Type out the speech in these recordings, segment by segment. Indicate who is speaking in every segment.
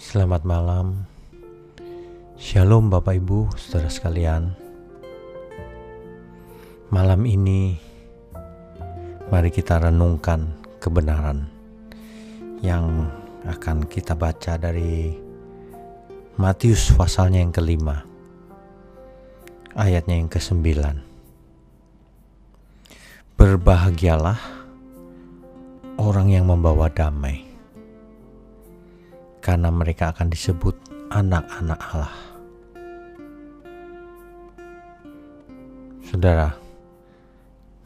Speaker 1: Selamat malam. Shalom Bapak Ibu, Saudara sekalian. Malam ini mari kita renungkan kebenaran yang akan kita baca dari Matius pasalnya yang kelima ayatnya yang kesembilan Berbahagialah orang yang membawa damai karena mereka akan disebut anak-anak Allah Saudara,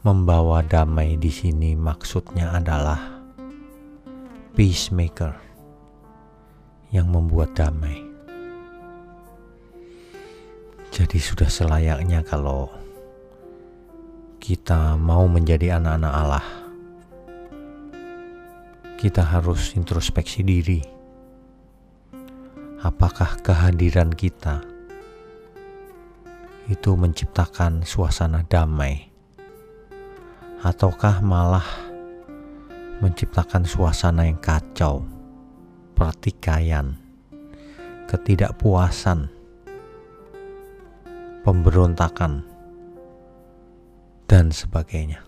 Speaker 1: membawa damai di sini maksudnya adalah peacemaker yang membuat damai. Jadi sudah selayaknya kalau kita mau menjadi anak-anak Allah, kita harus introspeksi diri. Apakah kehadiran kita itu menciptakan suasana damai? ataukah malah menciptakan suasana yang kacau, pertikaian, ketidakpuasan, pemberontakan, dan sebagainya.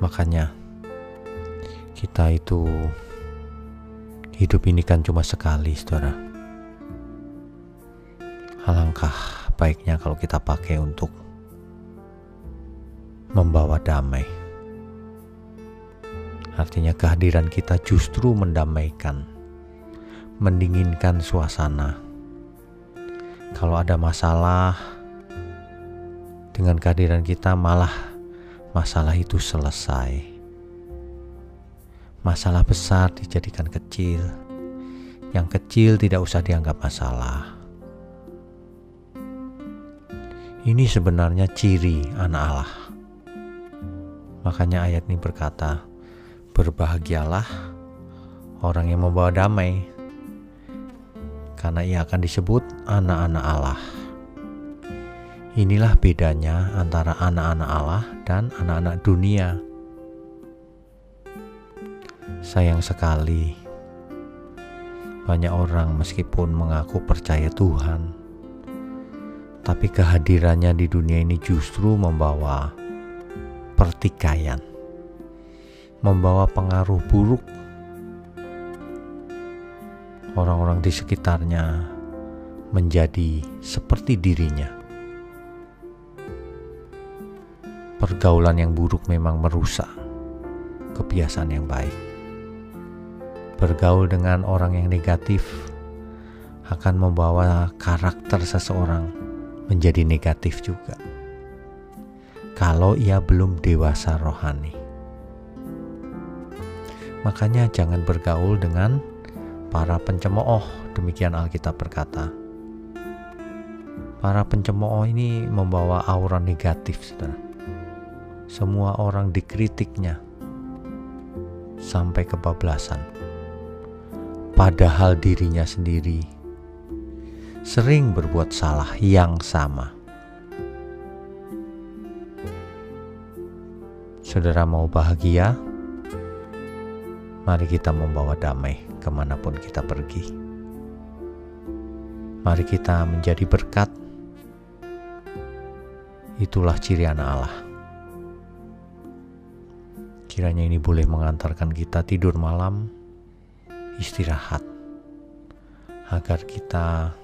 Speaker 1: Makanya, kita itu hidup ini kan cuma sekali, saudara. Alangkah baiknya kalau kita pakai untuk membawa damai. Artinya kehadiran kita justru mendamaikan, mendinginkan suasana. Kalau ada masalah dengan kehadiran kita malah masalah itu selesai. Masalah besar dijadikan kecil. Yang kecil tidak usah dianggap masalah ini sebenarnya ciri anak Allah. Makanya ayat ini berkata, "Berbahagialah orang yang membawa damai, karena ia akan disebut anak-anak Allah." Inilah bedanya antara anak-anak Allah dan anak-anak dunia. Sayang sekali, banyak orang meskipun mengaku percaya Tuhan, tapi kehadirannya di dunia ini justru membawa pertikaian, membawa pengaruh buruk. Orang-orang di sekitarnya menjadi seperti dirinya. Pergaulan yang buruk memang merusak kebiasaan yang baik. Bergaul dengan orang yang negatif akan membawa karakter seseorang menjadi negatif juga. Kalau ia belum dewasa rohani, makanya jangan bergaul dengan para pencemooh. Demikian Alkitab berkata. Para pencemooh ini membawa aura negatif, saudara. Semua orang dikritiknya sampai kebablasan. Padahal dirinya sendiri sering berbuat salah yang sama. Saudara mau bahagia? Mari kita membawa damai ke mana pun kita pergi. Mari kita menjadi berkat. Itulah ciri anak Allah. Kiranya ini boleh mengantarkan kita tidur malam, istirahat, agar kita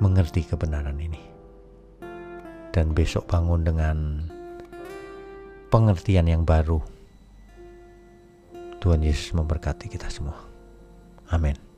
Speaker 1: mengerti kebenaran ini. Dan besok bangun dengan pengertian yang baru. Tuhan Yesus memberkati kita semua. Amin.